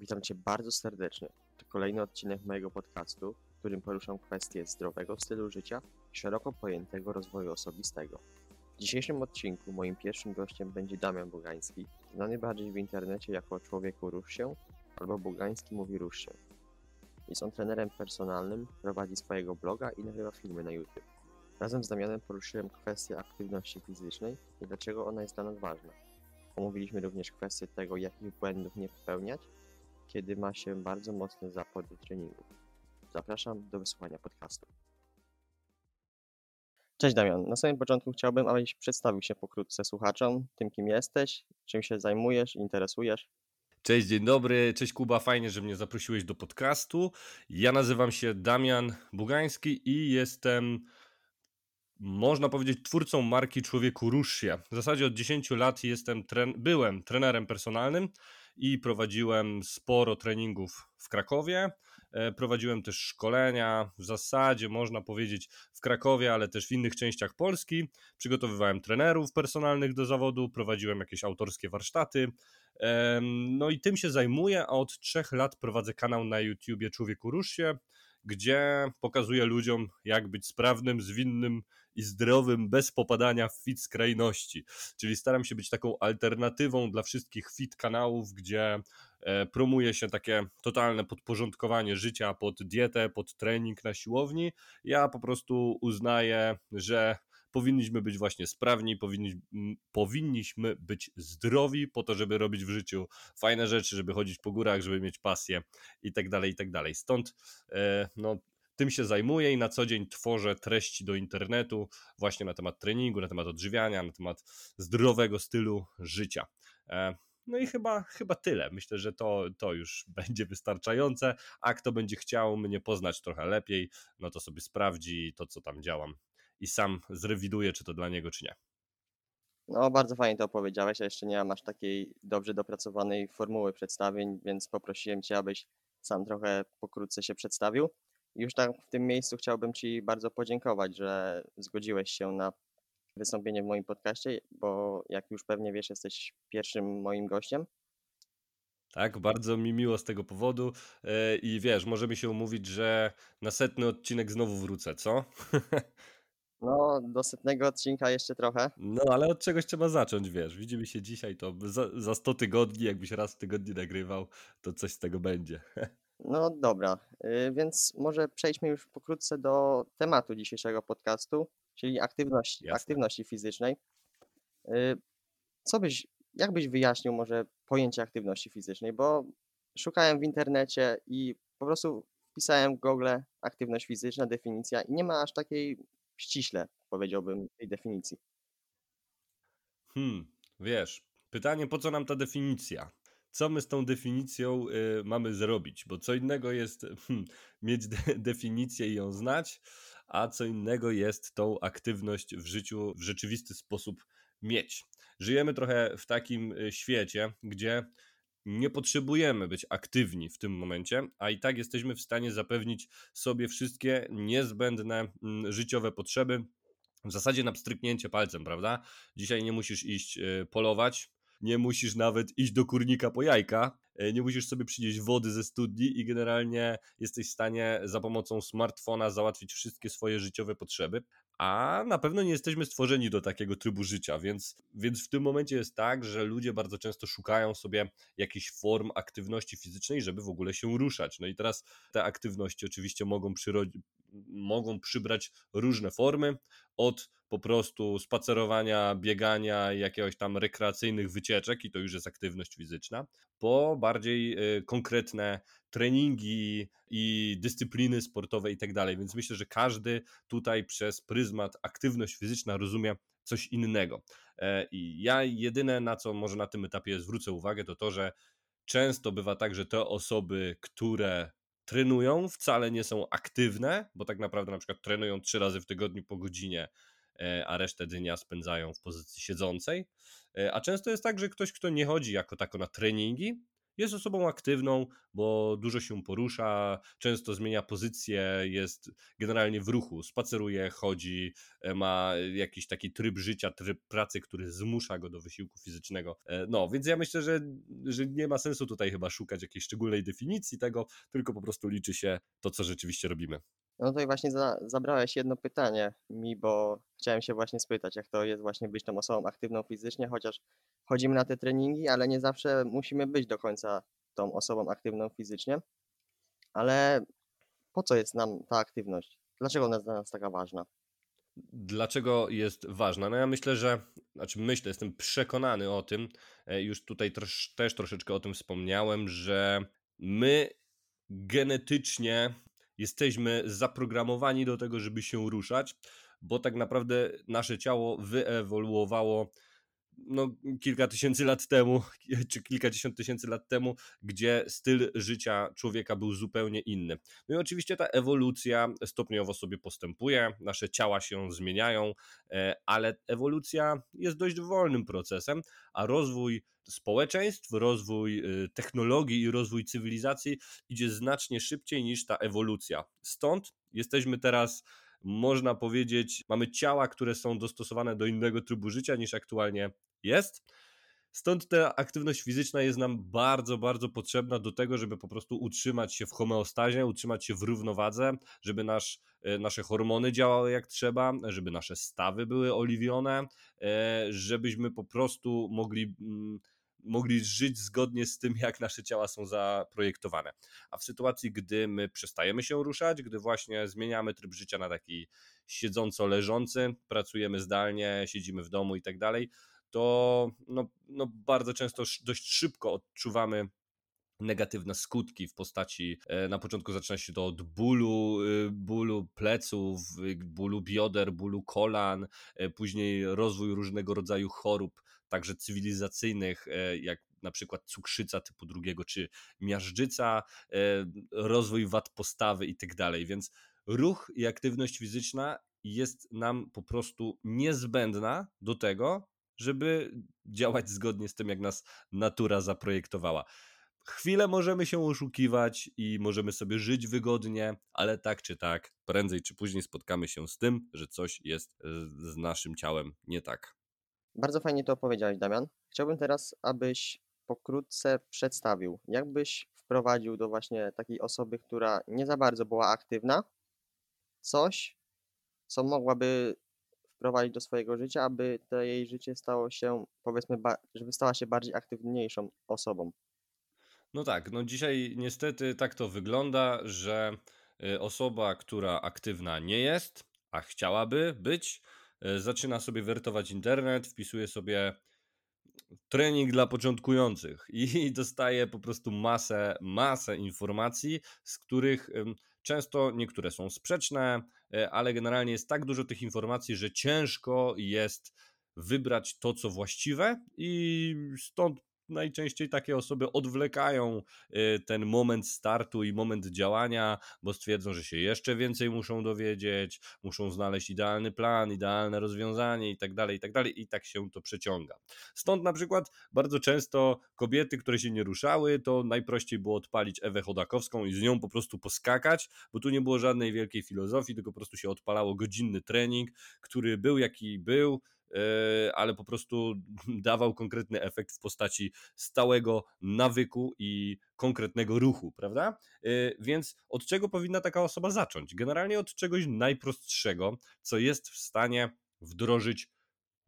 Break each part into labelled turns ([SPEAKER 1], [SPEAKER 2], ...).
[SPEAKER 1] Witam Cię bardzo serdecznie. To kolejny odcinek mojego podcastu, w którym poruszam kwestie zdrowego stylu życia i szeroko pojętego rozwoju osobistego. W dzisiejszym odcinku moim pierwszym gościem będzie Damian Bugański, znany bardziej w internecie jako Człowieku Rusz się albo Bugański mówi Rusz się. Jest on trenerem personalnym, prowadzi swojego bloga i nagrywa filmy na YouTube. Razem z Damianem poruszyłem kwestię aktywności fizycznej i dlaczego ona jest dla nas ważna. Omówiliśmy również kwestię tego, jakich błędów nie popełniać, kiedy ma się bardzo mocny zapał do treningu. Zapraszam do wysłuchania podcastu. Cześć Damian. Na samym początku chciałbym, abyś przedstawił się pokrótce słuchaczom, tym kim jesteś, czym się zajmujesz, interesujesz.
[SPEAKER 2] Cześć, dzień dobry, cześć Kuba, fajnie, że mnie zaprosiłeś do podcastu. Ja nazywam się Damian Bugański i jestem, można powiedzieć, twórcą marki Człowieku Rusz się. W zasadzie od 10 lat jestem, byłem trenerem personalnym i prowadziłem sporo treningów w Krakowie. E, prowadziłem też szkolenia, w zasadzie można powiedzieć w Krakowie, ale też w innych częściach Polski. Przygotowywałem trenerów personalnych do zawodu, prowadziłem jakieś autorskie warsztaty. No i tym się zajmuję, a od trzech lat prowadzę kanał na YouTubie Człowieku Rusz gdzie pokazuję ludziom, jak być sprawnym, zwinnym i zdrowym, bez popadania w fit skrajności. Czyli staram się być taką alternatywą dla wszystkich fit kanałów, gdzie e, promuje się takie totalne podporządkowanie życia pod dietę, pod trening na siłowni. Ja po prostu uznaję, że powinniśmy być właśnie sprawni, powinni, powinniśmy być zdrowi po to, żeby robić w życiu fajne rzeczy, żeby chodzić po górach, żeby mieć pasję i tak dalej, i tak dalej. Stąd e, no, tym się zajmuję i na co dzień tworzę treści do internetu właśnie na temat treningu, na temat odżywiania, na temat zdrowego stylu życia. E, no i chyba, chyba tyle. Myślę, że to, to już będzie wystarczające. A kto będzie chciał mnie poznać trochę lepiej, no to sobie sprawdzi to, co tam działam i sam zrewiduje, czy to dla niego, czy nie.
[SPEAKER 1] No, bardzo fajnie to opowiedziałeś. Ja jeszcze nie mam aż takiej dobrze dopracowanej formuły przedstawień, więc poprosiłem Cię, abyś sam trochę pokrótce się przedstawił. Już tak w tym miejscu chciałbym Ci bardzo podziękować, że zgodziłeś się na wystąpienie w moim podcaście, bo jak już pewnie wiesz, jesteś pierwszym moim gościem.
[SPEAKER 2] Tak, bardzo mi miło z tego powodu e, i wiesz, możemy się umówić, że na setny odcinek znowu wrócę, co?
[SPEAKER 1] No, do setnego odcinka jeszcze trochę.
[SPEAKER 2] No, ale od czegoś trzeba zacząć, wiesz. Widzimy się dzisiaj, to za, za 100 tygodni, jakbyś raz w tygodniu nagrywał, to coś z tego będzie.
[SPEAKER 1] No dobra, y, więc może przejdźmy już pokrótce do tematu dzisiejszego podcastu, czyli aktywności,
[SPEAKER 2] Jasne.
[SPEAKER 1] aktywności fizycznej. Y, co byś, jak byś wyjaśnił może pojęcie aktywności fizycznej? Bo szukałem w internecie i po prostu wpisałem w Google aktywność fizyczna, definicja i nie ma aż takiej ściśle, powiedziałbym, tej definicji.
[SPEAKER 2] Hmm, wiesz, pytanie, po co nam ta definicja? Co my z tą definicją y, mamy zrobić? Bo co innego jest hmm, mieć de definicję i ją znać, a co innego jest tą aktywność w życiu w rzeczywisty sposób mieć. Żyjemy trochę w takim y, świecie, gdzie nie potrzebujemy być aktywni w tym momencie, a i tak jesteśmy w stanie zapewnić sobie wszystkie niezbędne mm, życiowe potrzeby. W zasadzie na pstryknięcie palcem, prawda? Dzisiaj nie musisz iść y, polować, nie musisz nawet iść do kurnika po jajka, e, nie musisz sobie przynieść wody ze studni i generalnie jesteś w stanie za pomocą smartfona załatwić wszystkie swoje życiowe potrzeby, a na pewno nie jesteśmy stworzeni do takiego trybu życia, więc, więc w tym momencie jest tak, że ludzie bardzo często szukają sobie jakichś form aktywności fizycznej, żeby w ogóle się ruszać. No i teraz te aktywności oczywiście mogą, mogą przybrać różne formy, od po prostu spacerowania, biegania, jakiegoś tam rekreacyjnych wycieczek, i to już jest aktywność fizyczna, po bardziej y, konkretne treningi i dyscypliny sportowe i tak dalej. Więc myślę, że każdy tutaj przez pryzmat aktywność fizyczna rozumie coś innego. E, I ja jedyne, na co może na tym etapie zwrócę uwagę, to to, że często bywa tak, że te osoby, które trenują, wcale nie są aktywne, bo tak naprawdę na przykład trenują trzy razy w tygodniu po godzinie, e, a resztę dnia spędzają w pozycji siedzącej. E, a często jest tak, że ktoś, kto nie chodzi jako tako na treningi, jest osobą aktywną, bo dużo się porusza, często zmienia pozycję, jest generalnie w ruchu, spaceruje, chodzi, e, ma jakiś taki tryb życia, tryb pracy, który zmusza go do wysiłku fizycznego. E, No, więc ja myślę, że, że nie ma sensu tutaj chyba szukać jakiejś szczególnej definicji tego, tylko po prostu liczy się to, co rzeczywiście robimy.
[SPEAKER 1] No to i właśnie za, zabrałeś jedno pytanie mi, bo chciałem się właśnie spytać, jak to jest właśnie być tą osobą aktywną fizycznie, chociaż chodzimy na te treningi, ale nie zawsze musimy być do końca tą osobą aktywną fizycznie. Ale po co jest nam ta aktywność? Dlaczego ona jest dla nas taka ważna?
[SPEAKER 2] Dlaczego jest ważna? No ja myślę, że, znaczy myślę, jestem przekonany o tym, e, już tutaj trosz, też troszeczkę o tym wspomniałem, że my genetycznie jesteśmy zaprogramowani do tego, żeby się ruszać, bo tak naprawdę nasze ciało wyewoluowawało no, kilka tysięcy lat temu, czy kilkadziesiąt tysięcy lat temu, gdzie styl życia człowieka był zupełnie inny. No i oczywiście ta ewolucja stopniowo sobie postępuje, nasze ciała się zmieniają, e, ale ewolucja jest dość wolnym procesem, a rozwój społeczeństw, rozwój y, technologii i rozwój cywilizacji idzie znacznie szybciej niż ta ewolucja. Stąd jesteśmy teraz można powiedzieć, mamy ciała, które są dostosowane do innego trybu życia niż aktualnie jest. Stąd ta aktywność fizyczna jest nam bardzo, bardzo potrzebna do tego, żeby po prostu utrzymać się w homeostazie, utrzymać się w równowadze, żeby nasz, e, nasze hormony działały jak trzeba, żeby nasze stawy były oliwione, e, żebyśmy po prostu mogli mm, mogli żyć zgodnie z tym, jak nasze ciała są zaprojektowane. A w sytuacji, gdy my przestajemy się ruszać, gdy właśnie zmieniamy tryb życia na taki siedząco-leżący, pracujemy zdalnie, siedzimy w domu i tak dalej, to no, no bardzo często dość szybko odczuwamy negatywne skutki w postaci, e, na początku zaczyna się to od bólu, y, bólu pleców, y, bólu bioder, bólu kolan, e, później rozwój różnego rodzaju chorób, także cywilizacyjnych, e, jak na przykład cukrzyca typu drugiego, czy miażdżyca, rozwój wad postawy i tak dalej, więc ruch i aktywność fizyczna jest nam po prostu niezbędna do tego, żeby działać zgodnie z tym, jak nas natura zaprojektowała. Chwilę możemy się oszukiwać i możemy sobie żyć wygodnie, ale tak czy tak, prędzej czy później spotkamy się z tym, że coś jest z naszym ciałem nie tak.
[SPEAKER 1] Bardzo fajnie to opowiedziałeś, Damian. Chciałbym teraz, abyś pokrótce przedstawił, jak byś wprowadził do właśnie takiej osoby, która nie za bardzo była aktywna, coś, co mogłaby wprowadzić do swojego życia, aby to jej życie stało się, powiedzmy, żeby stała się bardziej aktywniejszą osobą.
[SPEAKER 2] No tak, no dzisiaj niestety tak to wygląda, że y, osoba, która aktywna nie jest, a chciałaby być, zaczyna sobie wertować internet, wpisuje sobie trening dla początkujących i dostaje po prostu masę, masę informacji, z których często niektóre są sprzeczne, y, ale generalnie jest tak dużo tych informacji, że ciężko jest wybrać to, co właściwe, i stąd najczęściej takie osoby odwlekają y, ten moment startu i moment działania, bo stwierdzą, że się jeszcze więcej muszą dowiedzieć, muszą znaleźć idealny plan, idealne rozwiązanie i tak dalej, i tak dalej, i tak się to przeciąga. Stąd na przykład bardzo często kobiety, które się nie ruszały, to najprościej było odpalić Ewę Chodakowską i z nią po prostu poskakać, bo tu nie było żadnej wielkiej filozofii, tylko po prostu się odpalało godzinny trening, który był jaki był, ale po prostu dawał konkretny efekt w postaci stałego nawyku i konkretnego ruchu, prawda? E, więc od czego powinna taka osoba zacząć? Generalnie od czegoś najprostszego, co jest w stanie wdrożyć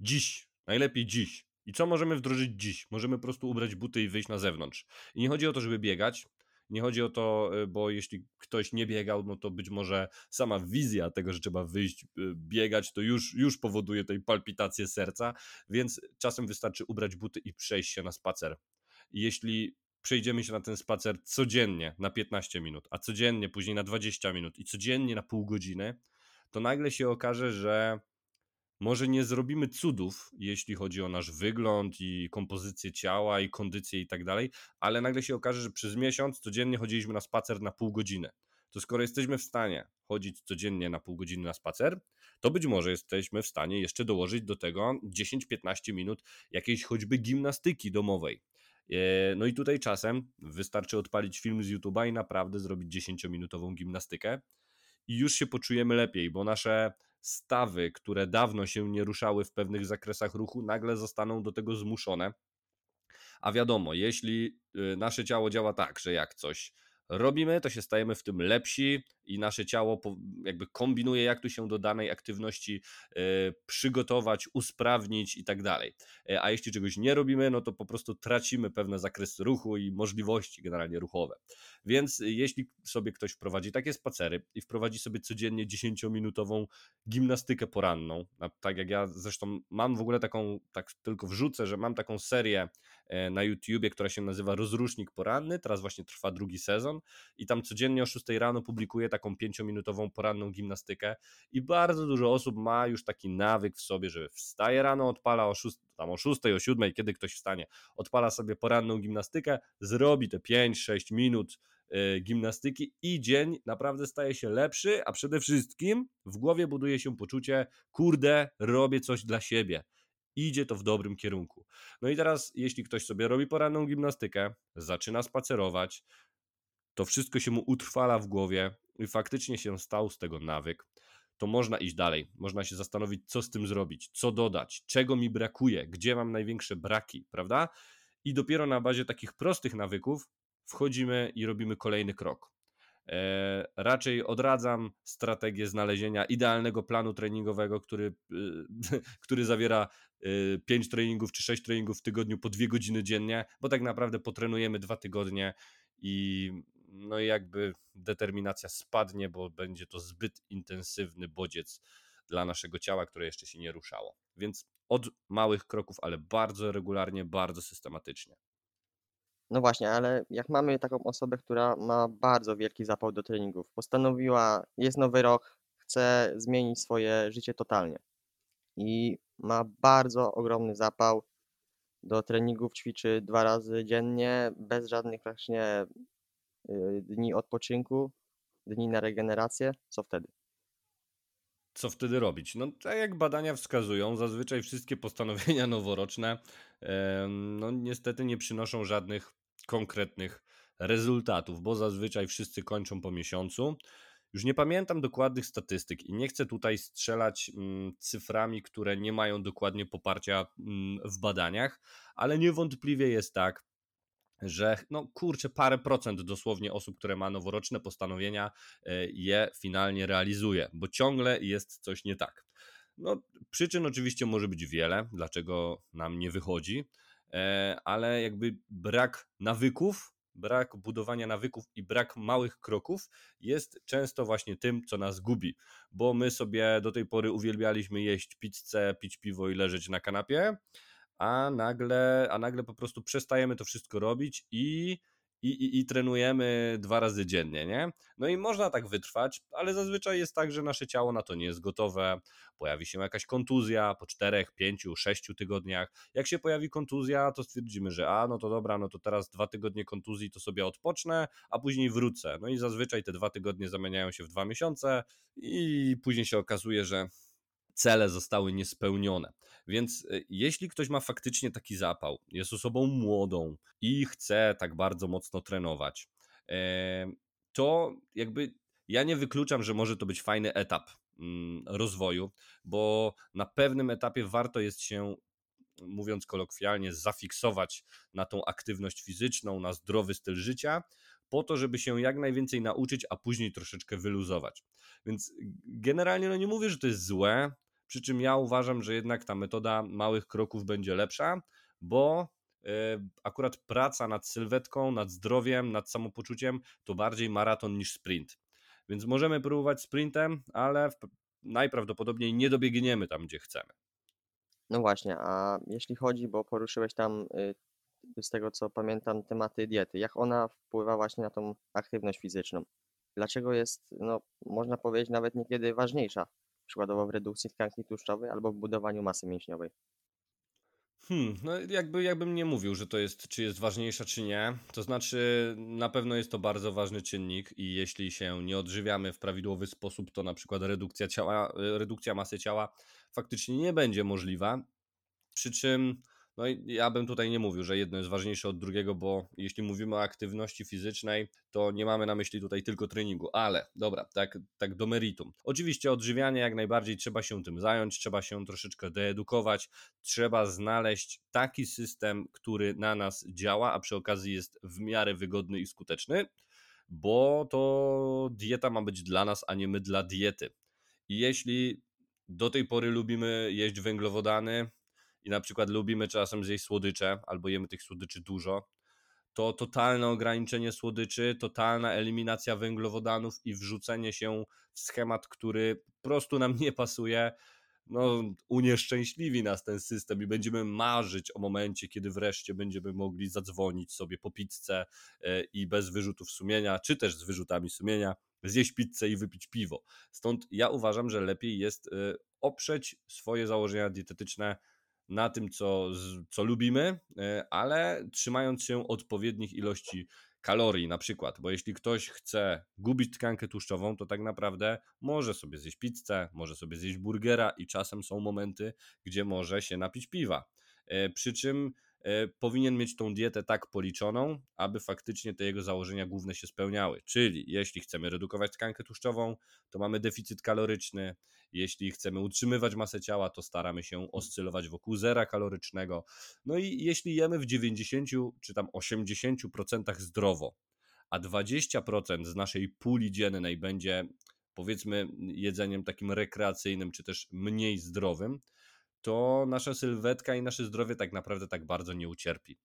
[SPEAKER 2] dziś, najlepiej dziś. I co możemy wdrożyć dziś? Możemy po prostu ubrać buty i wyjść na zewnątrz. I nie chodzi o to, żeby biegać, nie chodzi o to, y, bo jeśli ktoś nie biegał, no to być może sama wizja tego, że trzeba wyjść, y, biegać, to już, już powoduje tej palpitację serca, więc czasem wystarczy ubrać buty i przejść się na spacer. Jeśli przejdziemy się na ten spacer codziennie na 15 minut, a codziennie później na 20 minut i codziennie na pół godziny, to nagle się okaże, że może nie zrobimy cudów, jeśli chodzi o nasz wygląd i kompozycję ciała i kondycję i tak dalej, ale nagle się okaże, że przez miesiąc codziennie chodziliśmy na spacer na pół godziny. To skoro jesteśmy w stanie chodzić codziennie na pół godziny na spacer, to być może jesteśmy w stanie jeszcze dołożyć do tego 10-15 minut jakiejś choćby gimnastyki domowej. E, No i tutaj czasem wystarczy odpalić film z YouTube'a i naprawdę zrobić 10-minutową gimnastykę i już się poczujemy lepiej, bo nasze stawy, które dawno się nie ruszały w pewnych zakresach ruchu, nagle zostaną do tego zmuszone. A wiadomo, jeśli y, nasze ciało działa tak, że jak coś robimy, to się stajemy w tym lepsi i nasze ciało jakby kombinuje, jak tu się do danej aktywności y, przygotować, usprawnić i tak dalej. Y, A jeśli czegoś nie robimy, no to po prostu tracimy pewne zakresy ruchu i możliwości generalnie ruchowe. Więc y, jeśli sobie ktoś wprowadzi takie spacery i wprowadzi sobie codziennie 10-minutową gimnastykę poranną, tak jak ja zresztą mam w ogóle taką, tak tylko wrzucę, że mam taką serię e, na YouTubie, która się nazywa Rozrusznik Poranny, teraz właśnie trwa drugi sezon i tam codziennie o 6 rano publikuję taką 5-minutową poranną gimnastykę i bardzo dużo osób ma już taki nawyk w sobie, że wstaje rano, odpala o 6, tam o 6, o 7, kiedy ktoś wstanie, odpala sobie poranną gimnastykę, zrobi te 5-6 minut e, gimnastyki i dzień naprawdę staje się lepszy, a przede wszystkim w głowie buduje się poczucie, kurde, robię coś dla siebie. Idzie to w dobrym kierunku. No i teraz, jeśli ktoś sobie robi poranną gimnastykę, zaczyna spacerować, to wszystko się mu utrwala w głowie i faktycznie się stał z tego nawyk, to można iść dalej. Można się zastanowić, co z tym zrobić, co dodać, czego mi brakuje, gdzie mam największe braki, prawda? I dopiero na bazie takich prostych nawyków wchodzimy i robimy kolejny krok. E, raczej odradzam strategię znalezienia idealnego planu treningowego, który, y, który zawiera 5 treningów czy 6 treningów w tygodniu po 2 godziny dziennie, bo tak naprawdę potrenujemy 2 tygodnie i no i jakby determinacja spadnie, bo będzie to zbyt intensywny bodziec dla naszego ciała, które jeszcze się nie ruszało. Więc od małych kroków, ale bardzo regularnie, bardzo systematycznie.
[SPEAKER 1] No właśnie, ale jak mamy taką osobę, która ma bardzo wielki zapał do treningów, postanowiła, jest nowy rok, chce zmienić swoje życie totalnie i ma bardzo ogromny zapał do treningów, ćwiczy dwa razy dziennie, bez żadnych właśnie dni odpoczynku, dni na regenerację, co wtedy?
[SPEAKER 2] Co wtedy robić? No, tak jak badania wskazują, zazwyczaj wszystkie postanowienia noworoczne no, niestety nie przynoszą żadnych konkretnych rezultatów, bo zazwyczaj wszyscy kończą po miesiącu. Już nie pamiętam dokładnych statystyk i nie chcę tutaj strzelać mm, cyframi, które nie mają dokładnie poparcia mm, w badaniach, ale niewątpliwie jest tak, że no kurczę, parę procent dosłownie osób, które ma noworoczne postanowienia, e, je finalnie realizuje, bo ciągle jest coś nie tak. No, przyczyn oczywiście może być wiele, dlaczego nam nie wychodzi, e, ale jakby brak nawyków, brak budowania nawyków i brak małych kroków jest często właśnie tym, co nas gubi, bo my sobie do tej pory uwielbialiśmy jeść pizzę, pić piwo i leżeć na kanapie, a nagle, a nagle po prostu przestajemy to wszystko robić i, i, i, i trenujemy dwa razy dziennie, nie? No i można tak wytrwać, ale zazwyczaj jest tak, że nasze ciało na to nie jest gotowe, pojawi się jakaś kontuzja po czterech, pięciu, sześciu tygodniach. Jak się pojawi kontuzja, to stwierdzimy, że a, no to dobra, no to teraz dwa tygodnie kontuzji to sobie odpocznę, a później wrócę. No i zazwyczaj te dwa tygodnie zamieniają się w dwa miesiące i później się okazuje, że cele zostały niespełnione. Więc y, jeśli ktoś ma faktycznie taki zapał, jest osobą młodą i chce tak bardzo mocno trenować, to jakby ja nie wykluczam, że może to być fajny etap mm, rozwoju, bo na pewnym etapie warto jest się, mówiąc kolokwialnie, zafiksować na tą aktywność fizyczną, na zdrowy styl życia, po to, żeby się jak najwięcej nauczyć, a później troszeczkę wyluzować. Więc generalnie no nie mówię, że to jest złe, przy czym ja uważam, że jednak ta metoda małych kroków będzie lepsza, bo e, akurat praca nad sylwetką, nad zdrowiem, nad samopoczuciem to bardziej maraton niż sprint. Więc możemy próbować sprintem, ale najprawdopodobniej nie dobiegniemy tam, gdzie chcemy.
[SPEAKER 1] No właśnie, a jeśli chodzi, bo poruszyłeś tam y, z tego co pamiętam tematy diety, jak ona wpływa właśnie na tą aktywność fizyczną? Dlaczego jest, no można powiedzieć nawet niekiedy ważniejsza, przykładowo w redukcji tkanki tłuszczowej albo w budowaniu masy mięśniowej?
[SPEAKER 2] Hmm, no jakby, jakbym nie mówił, że to jest, czy jest ważniejsza, czy nie. To znaczy, na pewno jest to bardzo ważny czynnik i jeśli się nie odżywiamy w prawidłowy sposób, to na przykład redukcja ciała, redukcja masy ciała faktycznie nie będzie możliwa. Przy czym No i ja bym tutaj nie mówił, że jedno jest ważniejsze od drugiego, bo jeśli mówimy o aktywności fizycznej, to nie mamy na myśli tutaj tylko treningu, ale dobra, tak, tak do meritum. Oczywiście odżywianie jak najbardziej trzeba się tym zająć, trzeba się troszeczkę deedukować, trzeba znaleźć taki system, który na nas działa, a przy okazji jest w miarę wygodny i skuteczny, bo to dieta ma być dla nas, a nie my dla diety. I jeśli do tej pory lubimy jeść węglowodany i na przykład lubimy czasem zjeść słodycze, albo jemy tych słodyczy dużo, to totalne ograniczenie słodyczy, totalna eliminacja węglowodanów i wrzucenie się w schemat, który po prostu nam nie pasuje, no, unieszczęśliwi nas ten system i będziemy marzyć o momencie, kiedy wreszcie będziemy mogli zadzwonić sobie po pizzę e, i bez wyrzutów sumienia, czy też z wyrzutami sumienia, zjeść pizzę i wypić piwo. Stąd ja uważam, że lepiej jest e, oprzeć swoje założenia dietetyczne na tym, co, co lubimy, e, ale trzymając się odpowiednich ilości kalorii na przykład, bo jeśli ktoś chce gubić tkankę tłuszczową, to tak naprawdę może sobie zjeść pizzę, może sobie zjeść burgera i czasem są momenty, gdzie może się napić piwa. E, przy czym powinien mieć tą dietę tak policzoną, aby faktycznie te jego założenia główne się spełniały. Czyli jeśli chcemy redukować tkankę tłuszczową, to mamy deficyt kaloryczny. Jeśli chcemy utrzymywać masę ciała, to staramy się oscylować wokół zera kalorycznego. No i jeśli jemy w 90 czy tam 80% zdrowo, a 20% z naszej puli dziennej będzie powiedzmy jedzeniem takim rekreacyjnym, czy też mniej zdrowym, to nasza sylwetka i nasze zdrowie tak naprawdę tak bardzo nie ucierpi.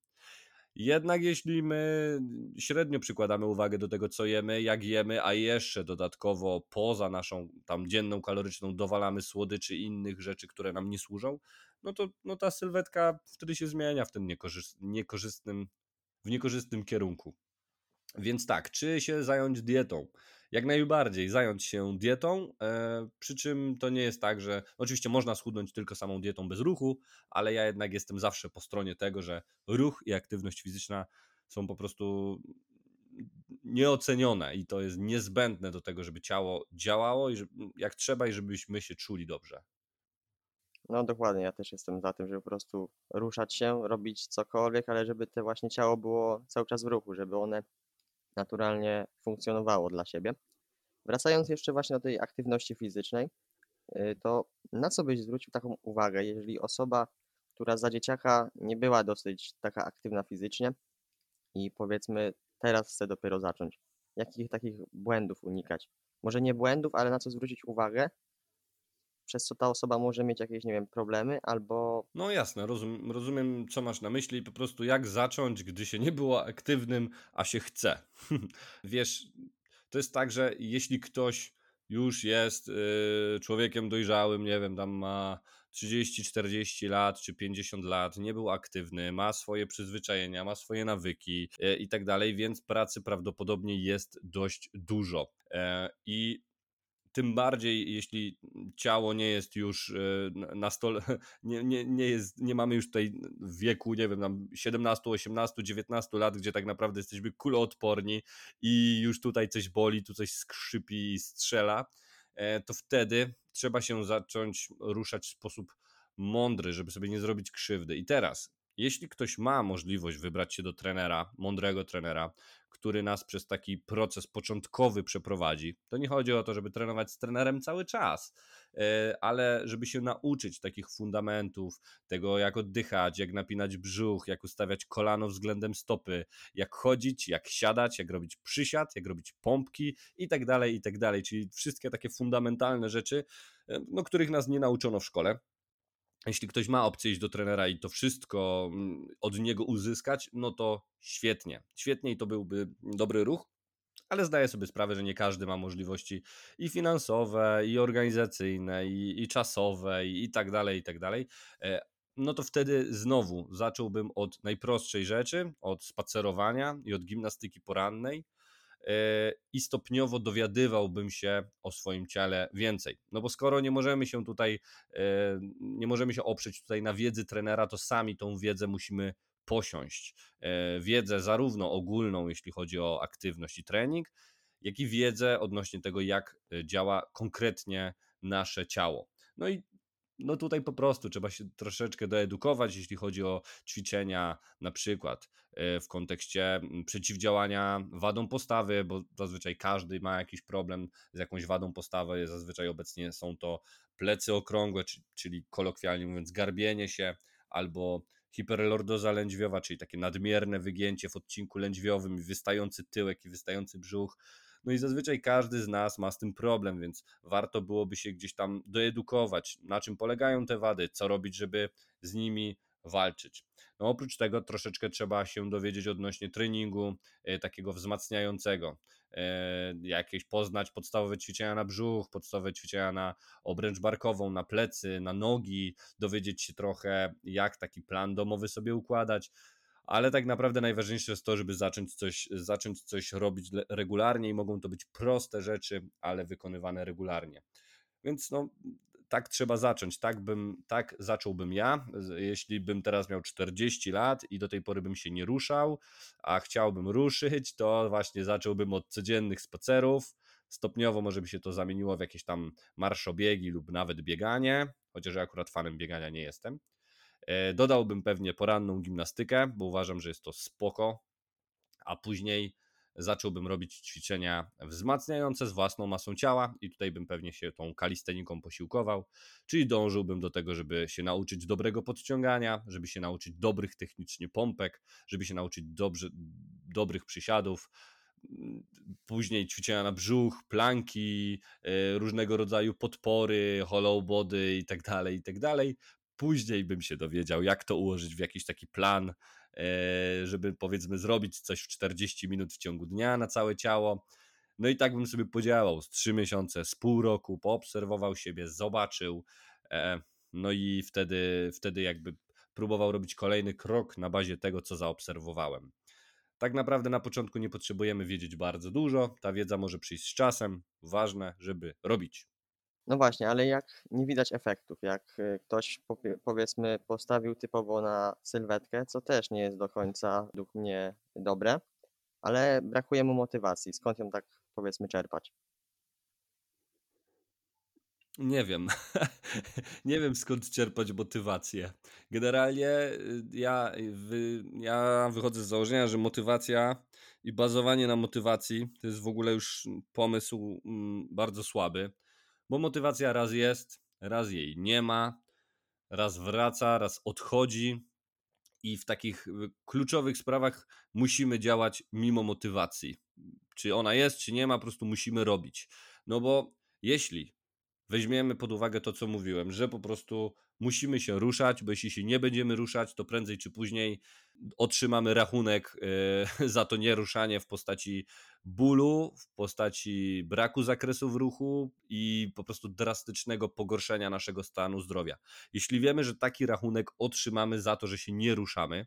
[SPEAKER 2] Jednak jeśli my średnio przykładamy uwagę do tego, co jemy, jak jemy, a jeszcze dodatkowo poza naszą tam dzienną kaloryczną dowalamy słodyczy i innych rzeczy, które nam nie służą, no to no ta sylwetka wtedy się zmienia w tym niekorzystnym, w niekorzystnym kierunku. Więc tak, czy się zająć dietą? Jak najbardziej zająć się dietą, e, przy czym to nie jest tak, że oczywiście można schudnąć tylko samą dietą bez ruchu, ale ja jednak jestem zawsze po stronie tego, że ruch i aktywność fizyczna są po prostu nieocenione i to jest niezbędne do tego, żeby ciało działało i jak trzeba i żebyśmy się czuli dobrze.
[SPEAKER 1] No dokładnie, ja też jestem za tym, żeby po prostu ruszać się, robić cokolwiek, ale żeby te właśnie ciało było cały czas w ruchu, żeby one naturalnie funkcjonowało dla siebie. Wracając jeszcze właśnie do tej aktywności fizycznej, y, to na co byś zwrócił taką uwagę, jeżeli osoba, która za dzieciaka nie była dosyć taka aktywna fizycznie i powiedzmy teraz chce dopiero zacząć? Jakich takich błędów unikać? Może nie błędów, ale na co zwrócić uwagę, przez co ta osoba może mieć jakieś, nie wiem, problemy albo...
[SPEAKER 2] No jasne, rozum, rozumiem, co masz na myśli, po prostu jak zacząć, gdy się nie było aktywnym, a się chce. Wiesz, to jest tak, że jeśli ktoś już jest yy, człowiekiem dojrzałym, nie wiem, tam ma 30, 40 lat czy 50 lat, nie był aktywny, ma swoje przyzwyczajenia, ma swoje nawyki yy, i tak dalej, więc pracy prawdopodobnie jest dość dużo. Yy, I tym bardziej jeśli ciało nie jest już e, na stole, nie, nie, nie, jest, nie mamy już tutaj wieku, nie wiem, nam 17, 18, 19 lat, gdzie tak naprawdę jesteśmy kuloodporni i już tutaj coś boli, tu coś skrzypi i strzela, e, to wtedy trzeba się zacząć ruszać w sposób mądry, żeby sobie nie zrobić krzywdy. I teraz, jeśli ktoś ma możliwość wybrać się do trenera, mądrego trenera, który nas przez taki proces początkowy przeprowadzi, to nie chodzi o to, żeby trenować z trenerem cały czas, e, ale żeby się nauczyć takich fundamentów, tego jak oddychać, jak napinać brzuch, jak ustawiać kolano względem stopy, jak chodzić, jak siadać, jak robić przysiad, jak robić pompki i tak dalej, i tak dalej. Czyli wszystkie takie fundamentalne rzeczy, e, no, których nas nie nauczono w szkole jeśli ktoś ma opcję iść do trenera i to wszystko mm, od niego uzyskać, no to świetnie. Świetnie i to byłby dobry ruch, ale zdaję sobie sprawę, że nie każdy ma możliwości i finansowe, i organizacyjne, i, i czasowe, i, i tak dalej, i tak dalej. E, no to wtedy znowu zacząłbym od najprostszej rzeczy, od spacerowania i od gimnastyki porannej i stopniowo dowiadywałbym się o swoim ciele więcej. No bo skoro nie możemy się tutaj, e, nie możemy się oprzeć tutaj na wiedzy trenera, to sami tą wiedzę musimy posiąść. E, wiedzę zarówno ogólną, jeśli chodzi o aktywność i trening, jak i wiedzę odnośnie tego, jak działa konkretnie nasze ciało. No i no tutaj po prostu trzeba się troszeczkę doedukować, jeśli chodzi o ćwiczenia, na przykład e, w kontekście mm, przeciwdziałania wadom postawy, bo zazwyczaj każdy ma jakiś problem z jakąś wadą postawy. Zazwyczaj obecnie są to plecy okrągłe, czyli kolokwialnie mówiąc, garbienie się albo hiperlordoza lędźwiowa, czyli takie nadmierne wygięcie w odcinku lędźwiowym, wystający tyłek i wystający brzuch. No i zazwyczaj każdy z nas ma z tym problem, więc warto byłoby się gdzieś tam doedukować, na czym polegają te wady, co robić, żeby z nimi walczyć. No oprócz tego troszeczkę trzeba się dowiedzieć odnośnie treningu e, takiego wzmacniającego. E, jakieś poznać podstawowe ćwiczenia na brzuch, podstawowe ćwiczenia na obręcz barkową, na plecy, na nogi, dowiedzieć się trochę, jak taki plan domowy sobie układać. Ale tak naprawdę najważniejsze jest to, żeby zacząć coś, zacząć coś robić regularnie i mogą to być proste rzeczy, ale wykonywane regularnie. Więc no, tak trzeba zacząć. Tak, bym, tak zacząłbym ja. Jeśli bym teraz miał 40 lat i do tej pory bym się nie ruszał, a chciałbym ruszyć, to właśnie zacząłbym od codziennych spacerów. Stopniowo może by się to zamieniło w jakieś tam marszobiegi lub nawet bieganie, chociaż ja akurat fanem biegania nie jestem. E, dodałbym pewnie poranną gimnastykę, bo uważam, że jest to spoko, a później zacząłbym robić ćwiczenia wzmacniające z własną masą ciała i tutaj bym pewnie się tą kalisteniką posiłkował, czyli dążyłbym do tego, żeby się nauczyć dobrego podciągania, żeby się nauczyć dobrych technicznie pompek, żeby się nauczyć dobrze, dobrych przysiadów, później ćwiczenia na brzuch, planki, e, różnego rodzaju podpory, hollow body i tak dalej, i tak dalej. Później bym się dowiedział, jak to ułożyć w jakiś taki plan, E, żeby powiedzmy zrobić coś w 40 minut w ciągu dnia na całe ciało. No i tak bym sobie podziałał z 3 miesiące, z pół roku, poobserwował siebie, zobaczył. E, no i wtedy, wtedy jakby próbował robić kolejny krok na bazie tego, co zaobserwowałem. Tak naprawdę na początku nie potrzebujemy wiedzieć bardzo dużo, ta wiedza może przyjść z czasem. Ważne, żeby robić.
[SPEAKER 1] No właśnie, ale jak nie widać efektów, jak y, ktoś powiedzmy postawił typowo na sylwetkę, co też nie jest do końca według mnie dobre, ale brakuje mu motywacji. Skąd ją tak powiedzmy czerpać?
[SPEAKER 2] Nie wiem. nie wiem skąd czerpać motywację. Generalnie y, ja, wy, ja wychodzę z założenia, że motywacja i bazowanie na motywacji to jest w ogóle już pomysł mm, bardzo słaby bo motywacja raz jest, raz jej nie ma, raz wraca, raz odchodzi i w takich kluczowych sprawach musimy działać mimo motywacji. Czy ona jest, czy nie ma, po prostu musimy robić. No bo jeśli weźmiemy pod uwagę to, co mówiłem, że po prostu musimy się ruszać, bo jeśli się nie będziemy ruszać, to prędzej czy później otrzymamy rachunek e, za to nieruszanie w postaci bólu, w postaci braku zakresu w ruchu i po prostu drastycznego pogorszenia naszego stanu zdrowia. Jeśli wiemy, że taki rachunek otrzymamy za to, że się nie ruszamy,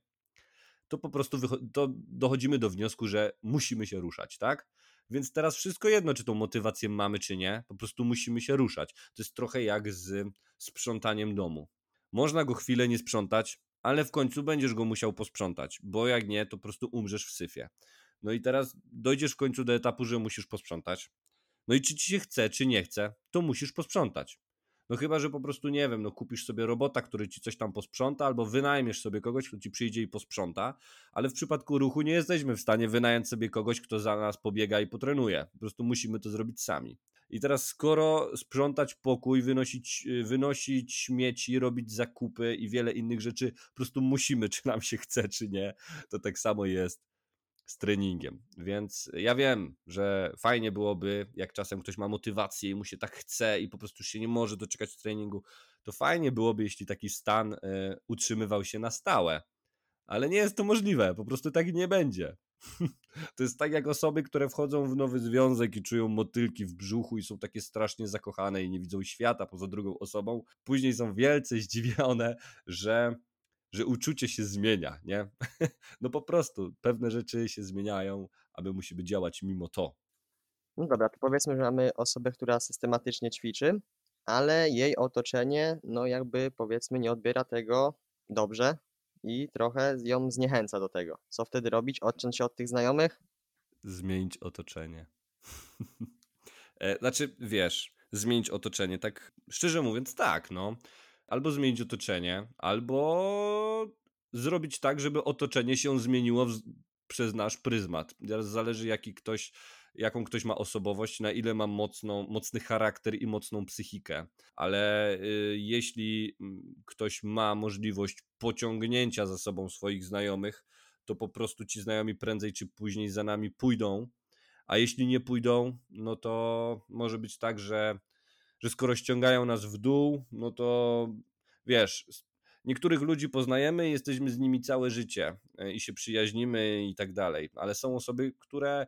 [SPEAKER 2] to po prostu to dochodzimy do wniosku, że musimy się ruszać, tak? Więc teraz wszystko jedno, czy tą motywację mamy, czy nie, po prostu musimy się ruszać. To jest trochę jak z sprzątaniem domu. Można go chwilę nie sprzątać, ale w końcu będziesz go musiał posprzątać, bo jak nie, to po prostu umrzesz w syfie. No i teraz dojdziesz w końcu do etapu, że musisz posprzątać. No i czy ci się chce, czy nie chce, to musisz posprzątać. No chyba, że po prostu nie wiem, no kupisz sobie robota, który ci coś tam posprząta, albo wynajmiesz sobie kogoś, kto ci przyjdzie i posprząta, ale w przypadku ruchu nie jesteśmy w stanie wynająć sobie kogoś, kto za nas pobiega i potrenuje. Po prostu musimy to zrobić sami. I teraz, skoro sprzątać pokój, wynosić, wynosić śmieci, robić zakupy i wiele innych rzeczy, po prostu musimy, czy nam się chce, czy nie, to tak samo jest z treningiem. Więc ja wiem, że fajnie byłoby, jak czasem ktoś ma motywację i mu się tak chce i po prostu się nie może doczekać treningu, to fajnie byłoby, jeśli taki stan y, utrzymywał się na stałe. Ale nie jest to możliwe, po prostu tak nie będzie. To jest tak jak osoby, które wchodzą w nowy związek i czują motylki w brzuchu i są takie strasznie zakochane i nie widzą świata poza drugą osobą. Później są wielce zdziwione, że że uczucie się zmienia, nie? No po prostu pewne rzeczy się zmieniają, a my musimy działać mimo to.
[SPEAKER 1] No dobra, to powiedzmy, że mamy osobę, która systematycznie ćwiczy, ale jej otoczenie, no jakby powiedzmy, nie odbiera tego dobrze i trochę ją zniechęca do tego. Co wtedy robić? Odciąć się od tych znajomych?
[SPEAKER 2] Zmienić otoczenie. E, znaczy, wiesz, zmienić otoczenie, tak szczerze mówiąc, tak, no albo zmienić otoczenie, albo zrobić tak, żeby otoczenie się zmieniło w, przez nasz pryzmat. Teraz zależy, jaki ktoś, jaką ktoś ma osobowość, na ile ma mocną, mocny charakter i mocną psychikę. Ale y, jeśli mm, ktoś ma możliwość pociągnięcia za sobą swoich znajomych, to po prostu ci znajomi prędzej czy później za nami pójdą. A jeśli nie pójdą, no to może być tak, że, że skoro ściągają nas w dół, no to wiesz, niektórych ludzi poznajemy, jesteśmy z nimi całe życie e, i się przyjaźnimy i tak dalej, ale są osoby, które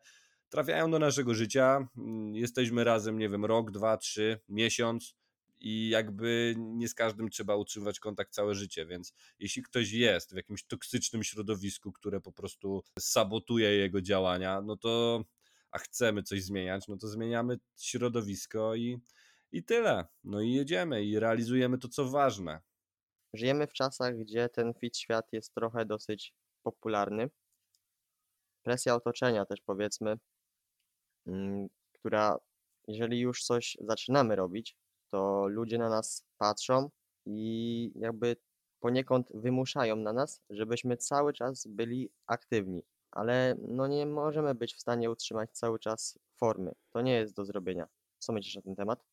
[SPEAKER 2] trafiają do naszego życia, mm, jesteśmy razem, nie wiem, rok, dwa, trzy, miesiąc i jakby nie z każdym trzeba utrzymywać kontakt całe życie, więc jeśli ktoś jest w jakimś toksycznym środowisku, które po prostu sabotuje jego działania, no to a chcemy coś zmieniać, no to zmieniamy środowisko i, i tyle. No i jedziemy i realizujemy to, co ważne.
[SPEAKER 1] Żyjemy w czasach, gdzie ten fit świat jest trochę dosyć popularny. Presja otoczenia też powiedzmy, mm, która jeżeli już coś zaczynamy robić, to ludzie na nas patrzą i jakby poniekąd wymuszają na nas, żebyśmy cały czas byli aktywni, ale no nie możemy być w stanie utrzymać cały czas formy. To nie jest do zrobienia. Co myślisz na ten temat?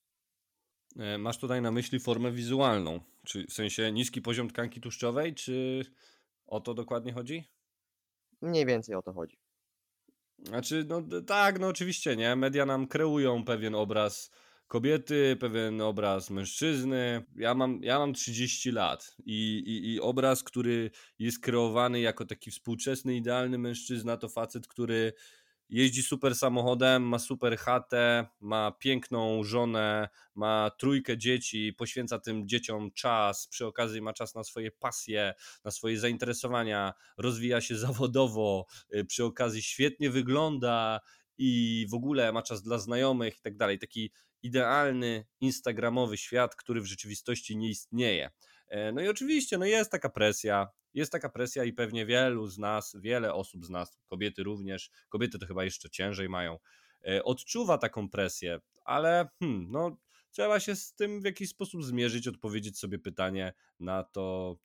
[SPEAKER 2] E, masz tutaj na myśli formę wizualną, czy w sensie niski poziom tkanki tłuszczowej, czy o to dokładnie chodzi?
[SPEAKER 1] Mniej więcej o to chodzi.
[SPEAKER 2] Znaczy, no tak, no oczywiście, nie? Media nam kreują pewien obraz kobiety, pewien obraz mężczyzny. Ja mam, ja mam 30 lat i, i, i obraz, który jest kreowany jako taki współczesny, idealny mężczyzna, to facet, który jeździ super samochodem, ma super chatę, ma piękną żonę, ma trójkę dzieci, poświęca tym dzieciom czas, przy okazji ma czas na swoje pasje, na swoje zainteresowania, rozwija się zawodowo, y, przy okazji świetnie wygląda i w ogóle ma czas dla znajomych i tak dalej. Taki idealny instagramowy świat, który w rzeczywistości nie istnieje. E, no i oczywiście, no jest taka presja, jest taka presja i pewnie wielu z nas, wiele osób z nas, kobiety również, kobiety to chyba jeszcze ciężej mają, e, odczuwa taką presję, ale hmm, no, trzeba się z tym w jakiś sposób zmierzyć, odpowiedzieć sobie pytanie na to,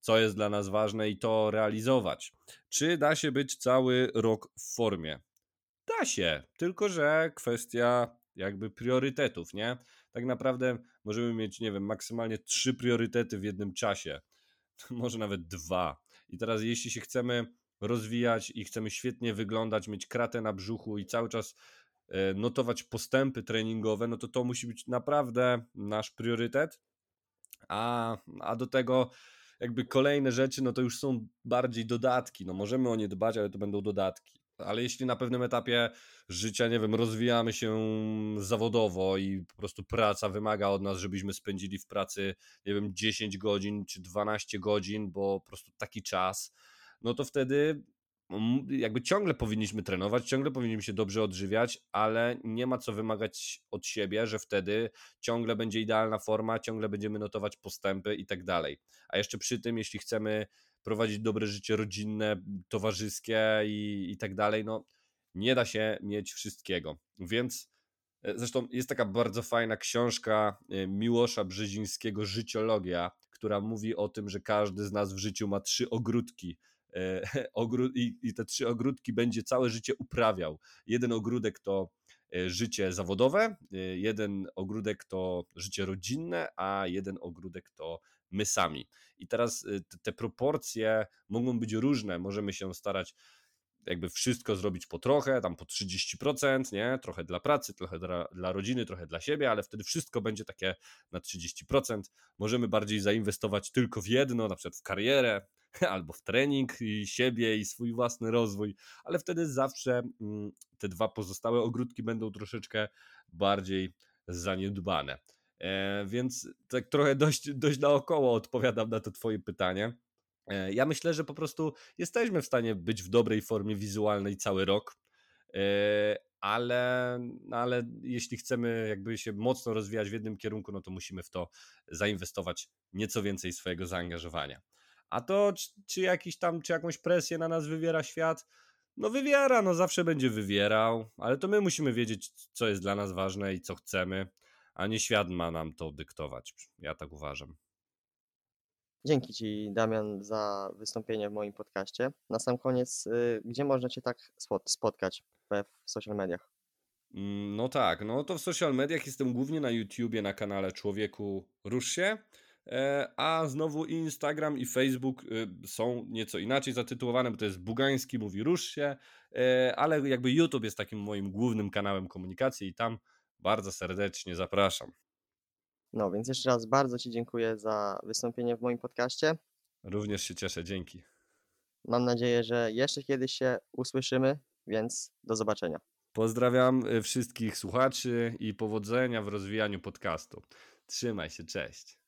[SPEAKER 2] co jest dla nas ważne i to realizować. Czy da się być cały rok w formie? Da się, tylko że kwestia jakby priorytetów, nie? Tak naprawdę możemy mieć, nie wiem, maksymalnie trzy priorytety w jednym czasie, może nawet dwa. I teraz, jeśli się chcemy rozwijać i chcemy świetnie wyglądać, mieć kratę na brzuchu i cały czas e, notować postępy treningowe, no to to musi być naprawdę nasz priorytet. A, a do tego jakby kolejne rzeczy, no to już są bardziej dodatki. No możemy o nie dbać, ale to będą dodatki ale jeśli na pewnym etapie życia, nie wiem, rozwijamy się zawodowo i po prostu praca wymaga od nas, żebyśmy spędzili w pracy, nie wiem, 10 godzin czy 12 godzin, bo po prostu taki czas, no to wtedy jakby ciągle powinniśmy trenować, ciągle powinniśmy się dobrze odżywiać, ale nie ma co wymagać od siebie, że wtedy ciągle będzie idealna forma, ciągle będziemy notować postępy i tak dalej. A jeszcze przy tym, jeśli chcemy prowadzić dobre życie rodzinne, towarzyskie i, i tak dalej, no nie da się mieć wszystkiego. Więc e, zresztą jest taka bardzo fajna książka e, Miłosza Brzezińskiego Życiologia, która mówi o tym, że każdy z nas w życiu ma trzy ogródki. E, I, I te trzy ogródki będzie całe życie uprawiał. Jeden ogródek to życie zawodowe, jeden ogródek to życie rodzinne, a jeden ogródek to my sami. I teraz y, te proporcje mogą być różne. Możemy się starać jakby wszystko zrobić po trochę, tam po 30%, nie? Trochę dla pracy, trochę dla, dla rodziny, trochę dla siebie, ale wtedy wszystko będzie takie na 30%. Możemy bardziej zainwestować tylko w jedno, na przykład w karierę, albo w trening i siebie i swój własny rozwój, ale wtedy zawsze mm, te dwa pozostałe ogródki będą troszeczkę bardziej zaniedbane. E, więc tak trochę dość, dość naokoło odpowiadam na to Twoje pytanie. E, ja myślę, że po prostu jesteśmy w stanie być w dobrej formie wizualnej cały rok, e, ale, no ale jeśli chcemy jakby się mocno rozwijać w jednym kierunku, no to musimy w to zainwestować nieco więcej swojego zaangażowania. A to, czy, czy jakiś tam, czy jakąś presję na nas wywiera świat, no wywiera, no zawsze będzie wywierał, ale to my musimy wiedzieć, co jest dla nas ważne i co chcemy a nie świat ma nam to dyktować. Ja tak uważam.
[SPEAKER 1] Dzięki Ci, Damian, za wystąpienie w moim podcaście. Na sam koniec, y, gdzie można Cię tak spot- spotkać w social mediach?
[SPEAKER 2] Mm, No tak, no to w social mediach jestem głównie na YouTubie, na kanale Człowieku Rusz się, e, a znowu Instagram i Facebook y, są nieco inaczej zatytułowane, bo to jest Bugański mówi Rusz się, e, ale jakby YouTube jest takim moim głównym kanałem komunikacji i tam bardzo serdecznie zapraszam.
[SPEAKER 1] No, więc jeszcze raz bardzo Ci dziękuję za wystąpienie w moim podcaście.
[SPEAKER 2] Również się cieszę, dzięki.
[SPEAKER 1] Mam nadzieję, że jeszcze kiedyś się usłyszymy, więc do zobaczenia.
[SPEAKER 2] Pozdrawiam y, wszystkich słuchaczy i powodzenia w rozwijaniu podcastu. Trzymaj się, cześć.